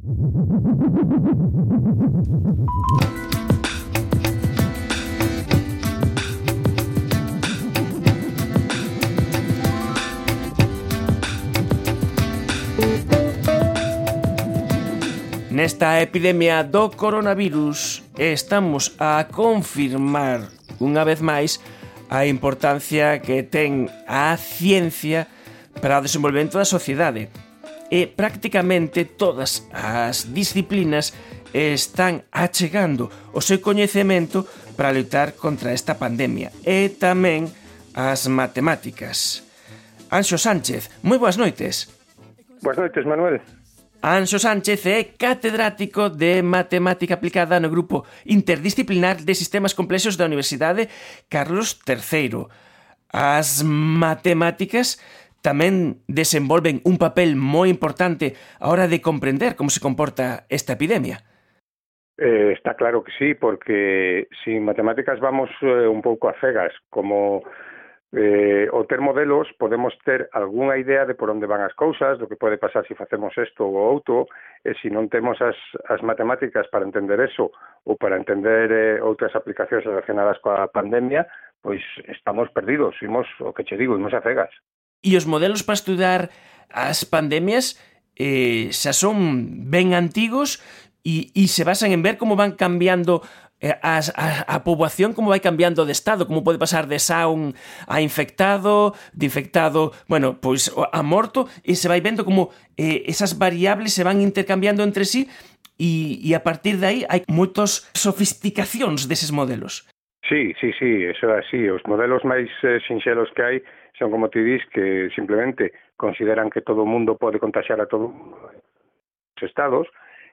Nesta epidemia do coronavirus estamos a confirmar unha vez máis a importancia que ten a ciencia para o desenvolvemento da sociedade e prácticamente todas as disciplinas están achegando o seu coñecemento para lutar contra esta pandemia e tamén as matemáticas. Anxo Sánchez, moi boas noites. Boas noites, Manuel. Anxo Sánchez é catedrático de Matemática Aplicada no Grupo Interdisciplinar de Sistemas Complexos da Universidade Carlos III. As matemáticas tamén desenvolven un papel moi importante a hora de comprender como se comporta esta epidemia. Eh, está claro que sí, porque sin matemáticas vamos eh, un pouco a cegas, como eh, o ter modelos podemos ter algunha idea de por onde van as cousas, do que pode pasar se facemos isto ou outro, e se non temos as, as matemáticas para entender eso ou para entender eh, outras aplicacións relacionadas coa pandemia, pois estamos perdidos, imos, o que che digo, imos a cegas. E os modelos para estudar as pandemias eh, xa son ben antigos e, e se basan en ver como van cambiando eh, a, a, a poboación como vai cambiando de estado, como pode pasar de saun a infectado, de infectado, bueno, pois a morto, e se vai vendo como eh, esas variables se van intercambiando entre sí e, e a partir de aí hai moitos sofisticacións deses modelos. Sí, sí, sí, eso é así. Os modelos máis eh, sinxelos que hai son como ti dis que simplemente consideran que todo o mundo pode contagiar a todo os estados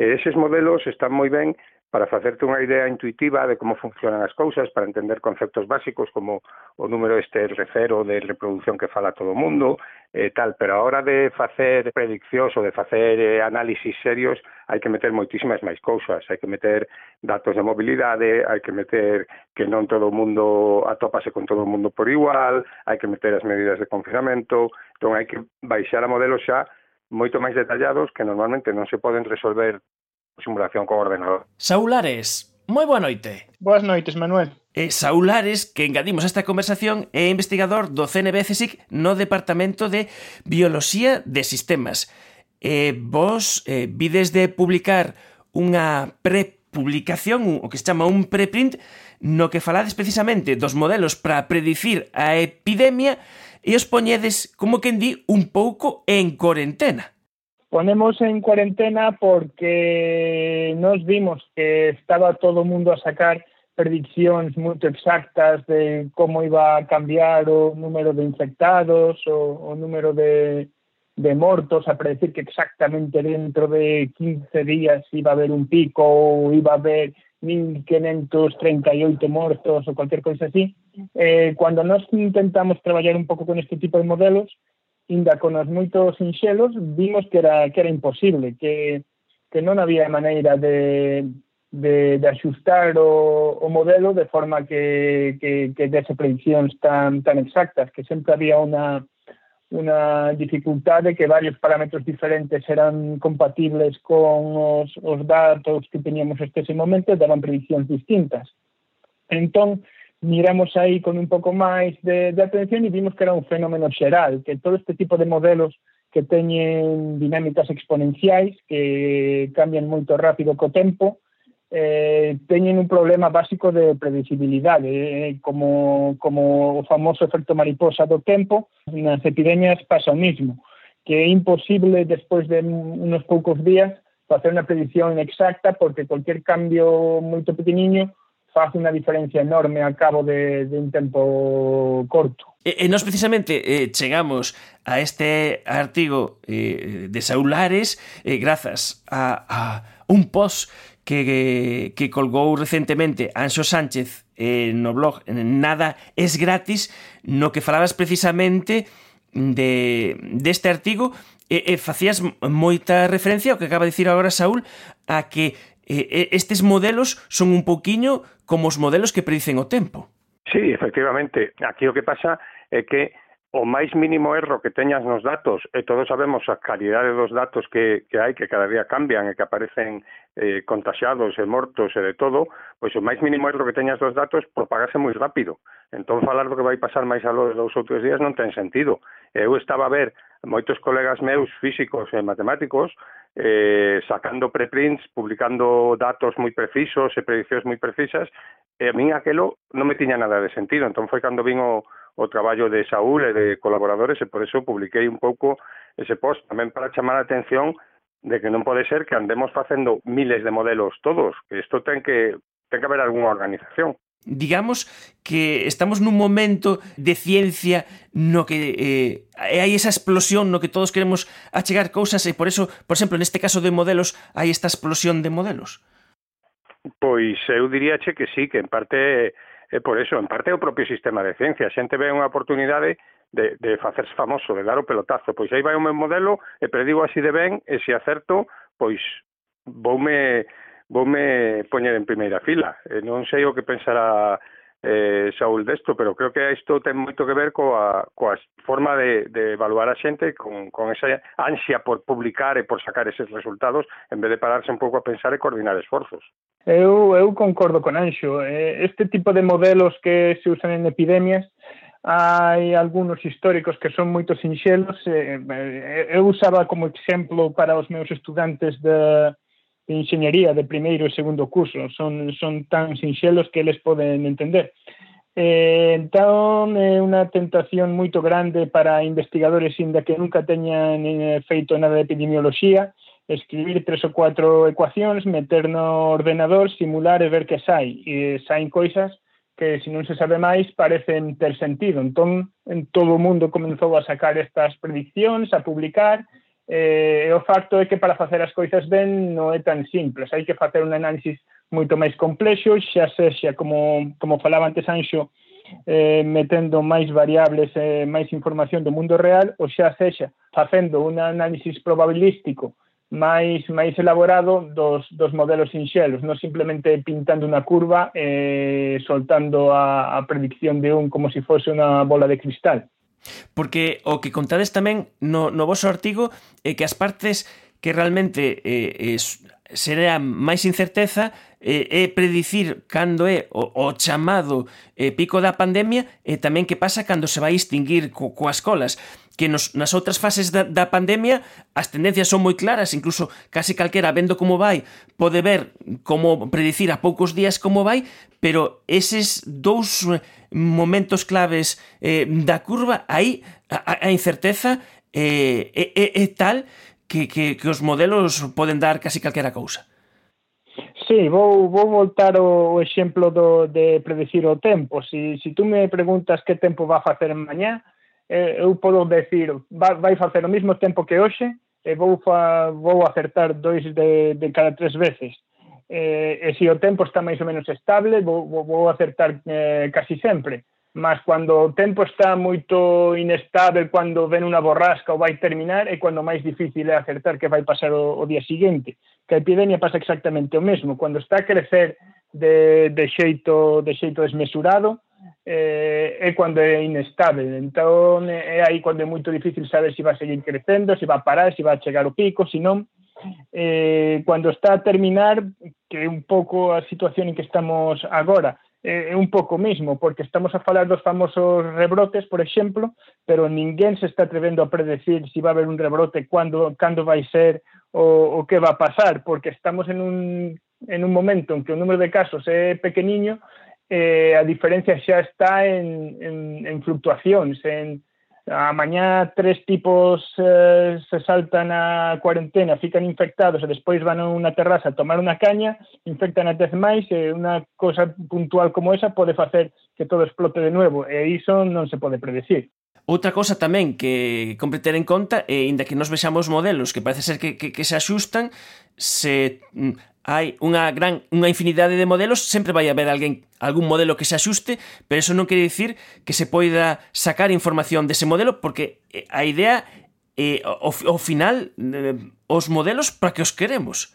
e eses modelos están moi ben para facerte unha idea intuitiva de como funcionan as cousas, para entender conceptos básicos como o número este recero de reproducción que fala todo o mundo, eh, tal, pero a hora de facer prediccións ou de facer eh, análisis serios hai que meter moitísimas máis cousas, hai que meter datos de mobilidade, hai que meter que non todo o mundo atópase con todo o mundo por igual, hai que meter as medidas de confinamento, entón hai que baixar a modelos xa moito máis detallados que normalmente non se poden resolver simulación co ordenador. Saulares, moi boa noite. Boas noites, Manuel. E Saulares, que engadimos esta conversación, é investigador do CNB CSIC no Departamento de Bioloxía de Sistemas. E vos eh, vides de publicar unha prepublicación, o que se chama un preprint, no que falades precisamente dos modelos para predicir a epidemia e os poñedes, como quen di, un pouco en corentena. Ponemos en cuarentena porque nos vimos que estaba todo o mundo a sacar prediccións moito exactas de como iba a cambiar o número de infectados, o, o número de, de a predecir que exactamente dentro de 15 días iba a haber un pico ou iba a haber 1.538 mortos ou cualquier cosa así. Eh, cuando nos intentamos traballar un pouco con este tipo de modelos, inda con os moitos sinxelos, vimos que era, que era imposible, que, que non había maneira de, de, de axustar o, o modelo de forma que, que, que dese predicións tan, tan exactas, que sempre había unha unha dificultade que varios parámetros diferentes eran compatibles con os, os datos que teníamos este ese momento e daban predicións distintas. Entón, miramos aí con un pouco máis de, de atención e vimos que era un fenómeno xeral, que todo este tipo de modelos que teñen dinámicas exponenciais, que cambian moito rápido co tempo, eh, teñen un problema básico de previsibilidade, eh, como, como o famoso efecto mariposa do tempo, nas epidemias pasa o mismo, que é imposible despois de unos poucos días facer unha predición exacta porque cualquier cambio moito pequeniño faz unha diferencia enorme ao cabo de, de un tempo corto. E, e nos precisamente eh, chegamos a este artigo eh, de Saúl Lares eh, grazas a, a un post que, que, que colgou recentemente Anxo Sánchez eh, no blog Nada es gratis no que falabas precisamente de deste de artigo e, e facías moita referencia ao que acaba de dicir agora Saúl a que eh, estes modelos son un poquiño como os modelos que predicen o tempo. Sí, efectivamente. Aquí o que pasa é que o máis mínimo erro que teñas nos datos, e todos sabemos a calidade dos datos que, que hai, que cada día cambian e que aparecen eh, contaxados e mortos e de todo, pois o máis mínimo erro que teñas dos datos propagase moi rápido. Entón, falar do que vai pasar máis a de dous ou tres días non ten sentido. Eu estaba a ver moitos colegas meus físicos e matemáticos eh, sacando preprints, publicando datos moi precisos e predicións moi precisas, e a min aquelo non me tiña nada de sentido. Entón foi cando vin o, o traballo de Saúl e de colaboradores e por eso publiquei un pouco ese post tamén para chamar a atención de que non pode ser que andemos facendo miles de modelos todos, que isto ten que ten que haber algunha organización. Digamos que estamos nun momento de ciencia no que eh, hai esa explosión no que todos queremos achegar cousas e por eso, por exemplo, neste caso de modelos hai esta explosión de modelos. Pois eu diríache que sí, que en parte é por eso, en parte é o propio sistema de ciencia. A xente ve unha oportunidade de, de facerse famoso, de dar o pelotazo. Pois aí vai o meu modelo e predigo así de ben e se acerto, pois voume voume poñer en primeira fila. E non sei o que pensará eh, Saúl Destro, pero creo que isto ten moito que ver coa, coa forma de, de evaluar a xente con, con esa ansia por publicar e por sacar eses resultados en vez de pararse un pouco a pensar e coordinar esforzos. Eu, eu concordo con Anxo. Eh, este tipo de modelos que se usan en epidemias hai algunos históricos que son moito sinxelos. Eh, eu usaba como exemplo para os meus estudantes de, de enxeñería de primeiro e segundo curso. Son, son tan sinxelos que eles poden entender. Eh, entón, é unha tentación moito grande para investigadores inda que nunca teñan eh, feito nada de epidemioloxía, escribir tres ou cuatro ecuacións, meter no ordenador, simular e ver que sai. E saen coisas que, se non se sabe máis, parecen ter sentido. Entón, en todo o mundo comenzou a sacar estas prediccións, a publicar, eh, o facto é que para facer as coisas ben non é tan simples, hai que facer un análisis moito máis complexo, xa sexa como, como falaba antes Anxo, eh, metendo máis variables e eh, máis información do mundo real, ou xa sexa facendo un análisis probabilístico máis máis elaborado dos, dos modelos sinxelos, non simplemente pintando unha curva e eh, soltando a, a predicción de un como se si fose unha bola de cristal. Porque o que contades tamén no, no vosso artigo é que as partes que realmente eh, eh, será máis incerteza eh, é predicir cando é o, o chamado eh, pico da pandemia e tamén que pasa cando se vai extinguir co, coas colas que nos, nas outras fases da, da pandemia as tendencias son moi claras, incluso case calquera vendo como vai, pode ver como predicir a poucos días como vai, pero eses dous eh, momentos claves eh, da curva, aí a, a incerteza eh, é, é, é tal que, que, que os modelos poden dar casi calquera cousa. Sí, vou, vou voltar o exemplo do, de predecir o tempo. Si, si tú me preguntas que tempo va a facer mañá, Eh, eu podo decir, vai facer o mesmo tempo que hoxe e vou, fa, vou acertar dois de, de cada tres veces. Eh, e se o tempo está máis ou menos estable, vou, vou acertar eh, casi sempre. Mas cando o tempo está moito inestable, cando ven unha borrasca ou vai terminar, é cando máis difícil é acertar que vai pasar o, o día seguinte. Que a epidemia pasa exactamente o mesmo. Cando está a crecer de, de xeito, de xeito desmesurado, eh, é cando é inestable. Entón, é aí cando é moito difícil saber se vai seguir crecendo, se vai parar, se vai chegar o pico, se non. Eh, cando está a terminar, que é un pouco a situación en que estamos agora, é un pouco mesmo, porque estamos a falar dos famosos rebrotes, por exemplo, pero ninguén se está atrevendo a predecir se si va haber un rebrote, cando, cando vai ser o, o que va a pasar, porque estamos en un, en un momento en que o número de casos é pequeniño eh, a diferencia xa está en, en, en fluctuacións, en a mañá tres tipos eh, se saltan a cuarentena, fican infectados e despois van a unha terraza a tomar unha caña, infectan a tez máis e unha cosa puntual como esa pode facer que todo explote de nuevo e iso non se pode predecir. Outra cosa tamén que compre ter en conta é, inda que nos vexamos modelos que parece ser que, que, que se axustan, se mm, hai unha gran unha infinidade de modelos, sempre vai haber alguén algún modelo que se axuste, pero eso non quere dicir que se poida sacar información dese modelo porque eh, a idea eh, ao, ao final eh, os modelos para que os queremos.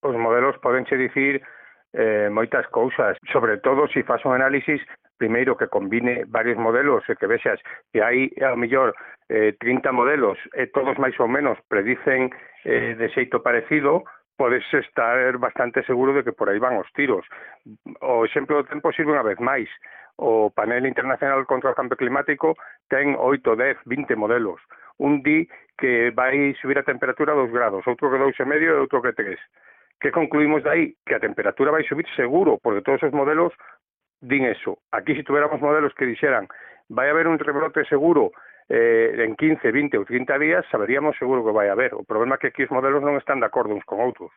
Os modelos podenche dicir eh, moitas cousas, sobre todo se si faz un análisis primeiro que combine varios modelos e que vexas que hai ao mellor eh, 30 modelos e todos máis ou menos predicen eh, de xeito parecido podes estar bastante seguro de que por aí van os tiros. O exemplo do tempo sirve unha vez máis. O panel internacional contra o cambio climático ten 8, 10, 20 modelos. Un di que vai subir a temperatura 2 grados, outro que 2,5 e outro que 3. Que concluímos dai? Que a temperatura vai subir seguro, porque todos os modelos din eso. Aquí, se si tuviéramos modelos que dixeran vai a haber un rebrote seguro eh, en 15, 20 ou 30 días, saberíamos seguro que vai haber. O problema é que aquí os modelos non están de acordo uns con outros.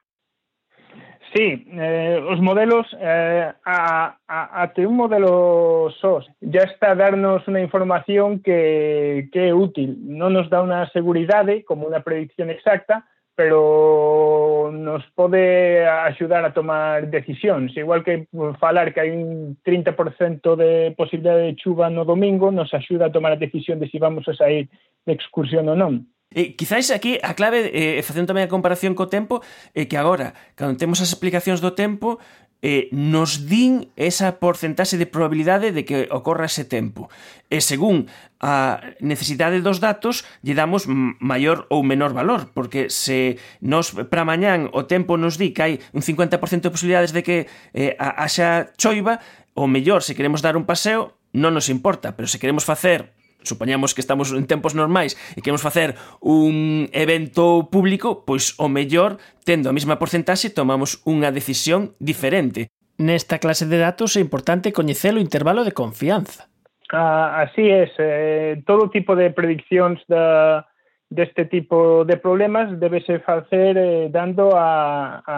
Sí, eh, os modelos, eh, a, a, até un modelo SOS ya está a darnos unha información que, que é útil. Non nos dá unha seguridade como unha predicción exacta, pero nos pode axudar a tomar decisións. Igual que falar que hai un 30% de posibilidade de chuva no domingo, nos axuda a tomar a decisión de se si vamos a sair de excursión ou non. E quizáis aquí a clave, eh, facendo tamén a comparación co tempo, é eh, que agora, cando temos as explicacións do tempo, eh, nos din esa porcentaxe de probabilidade de que ocorra ese tempo. E según a necesidade dos datos, lle damos maior ou menor valor, porque se nos para mañán o tempo nos di que hai un 50% de posibilidades de que eh, haxa choiva, o mellor, se queremos dar un paseo, non nos importa, pero se queremos facer supoñamos que estamos en tempos normais e queremos facer un evento público, pois o mellor, tendo a mesma porcentaxe, tomamos unha decisión diferente. Nesta clase de datos é importante coñecer o intervalo de confianza. Ah, así es, eh, todo tipo de prediccións da, deste tipo de problemas debese facer eh, dando a, a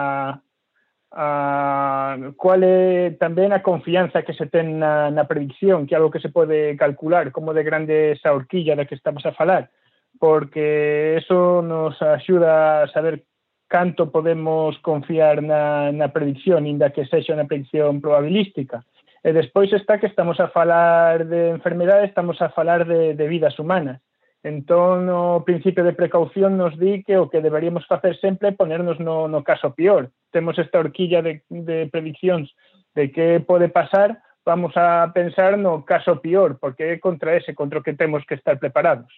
Ah, uh, cual é tamén a confianza que se ten na, na predicción, que é algo que se pode calcular, como de grande esa horquilla da que estamos a falar, porque eso nos axuda a saber canto podemos confiar na, na predicción, inda que sexa unha predicción probabilística. E despois está que estamos a falar de enfermedades, estamos a falar de, de vidas humanas. Entón, o principio de precaución nos di que o que deberíamos facer sempre é ponernos no, no caso peor. Temos esta horquilla de, de prediccións de que pode pasar, vamos a pensar no caso peor, porque é contra ese, contra o que temos que estar preparados.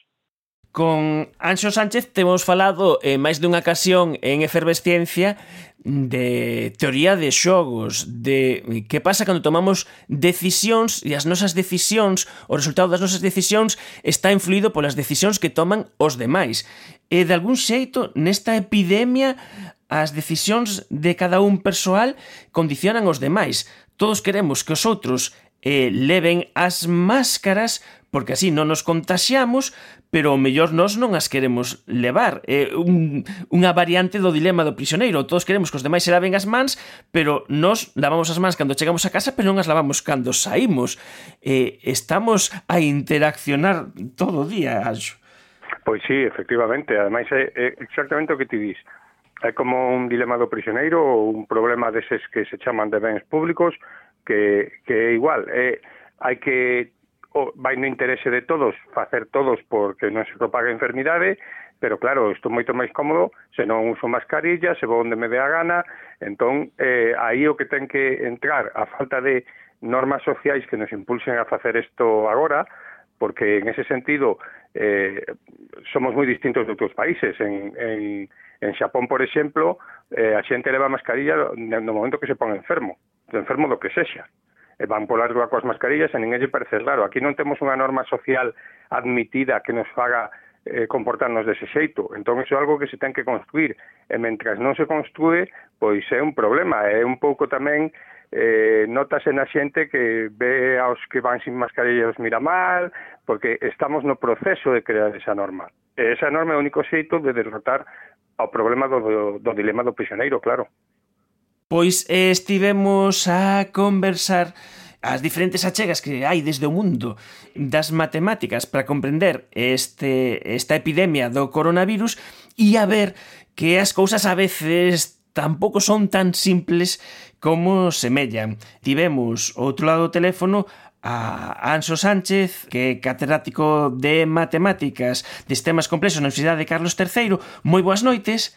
Con Anxo Sánchez temos falado en máis dunha ocasión en efervesciencia de teoría de xogos, de que pasa cando tomamos decisións e as nosas decisións, o resultado das nosas decisións está influído polas decisións que toman os demais. E de algún xeito nesta epidemia as decisións de cada un persoal condicionan os demais. Todos queremos que os outros eh, leven as máscaras porque así non nos contaxiamos, pero o mellor nós non as queremos levar. É un, unha variante do dilema do prisioneiro. Todos queremos que os demais se laven as mans, pero nós lavamos as mans cando chegamos a casa, pero non as lavamos cando saímos. Eh, estamos a interaccionar todo o día, Anxo. Pois sí, efectivamente. Ademais, é, é exactamente o que ti dis. É como un dilema do prisioneiro ou un problema deses que se chaman de bens públicos, que, que é igual. É, hai que o, vai no interese de todos facer todos porque non se propaga a enfermidade, pero claro, estou moito máis cómodo se non uso mascarilla, se vou onde me dé a gana, entón eh, aí o que ten que entrar a falta de normas sociais que nos impulsen a facer isto agora, porque en ese sentido eh, somos moi distintos de outros países. En, en, en Xapón, por exemplo, eh, a xente leva mascarilla no momento que se pon enfermo do enfermo do que sexa e eh, van polas rúa coas mascarillas e ninguén lle parece raro. Aquí non temos unha norma social admitida que nos faga eh, comportarnos dese xeito. Entón, iso é algo que se ten que construir. E mentras non se construe, pois é un problema. É un pouco tamén eh, notase na xente que ve aos que van sin mascarilla os mira mal, porque estamos no proceso de crear esa norma. E esa norma é o único xeito de derrotar ao problema do, do, do dilema do prisioneiro, claro. Pois eh, estivemos a conversar as diferentes achegas que hai desde o mundo das matemáticas para comprender este esta epidemia do coronavirus e a ver que as cousas a veces tampouco son tan simples como semellan. Tivemos outro lado do teléfono a Anso Sánchez, que é catedrático de Matemáticas de Sistemas Complexos na Universidade de Carlos III. Moi boas noites.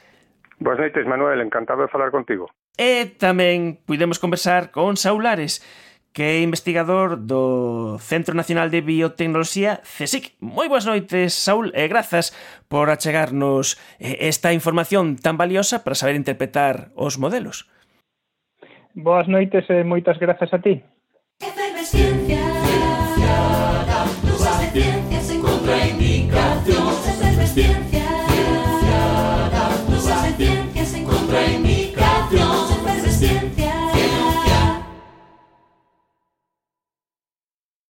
Boas noites, Manuel. Encantado de falar contigo. E tamén pudemos conversar con Saulares, que é investigador do Centro Nacional de Biotecnoloxía CSIC. Moi boas noites, Saúl, e grazas por achegarnos eh, esta información tan valiosa para saber interpretar os modelos. Boas noites e moitas grazas a ti. Efervesciencia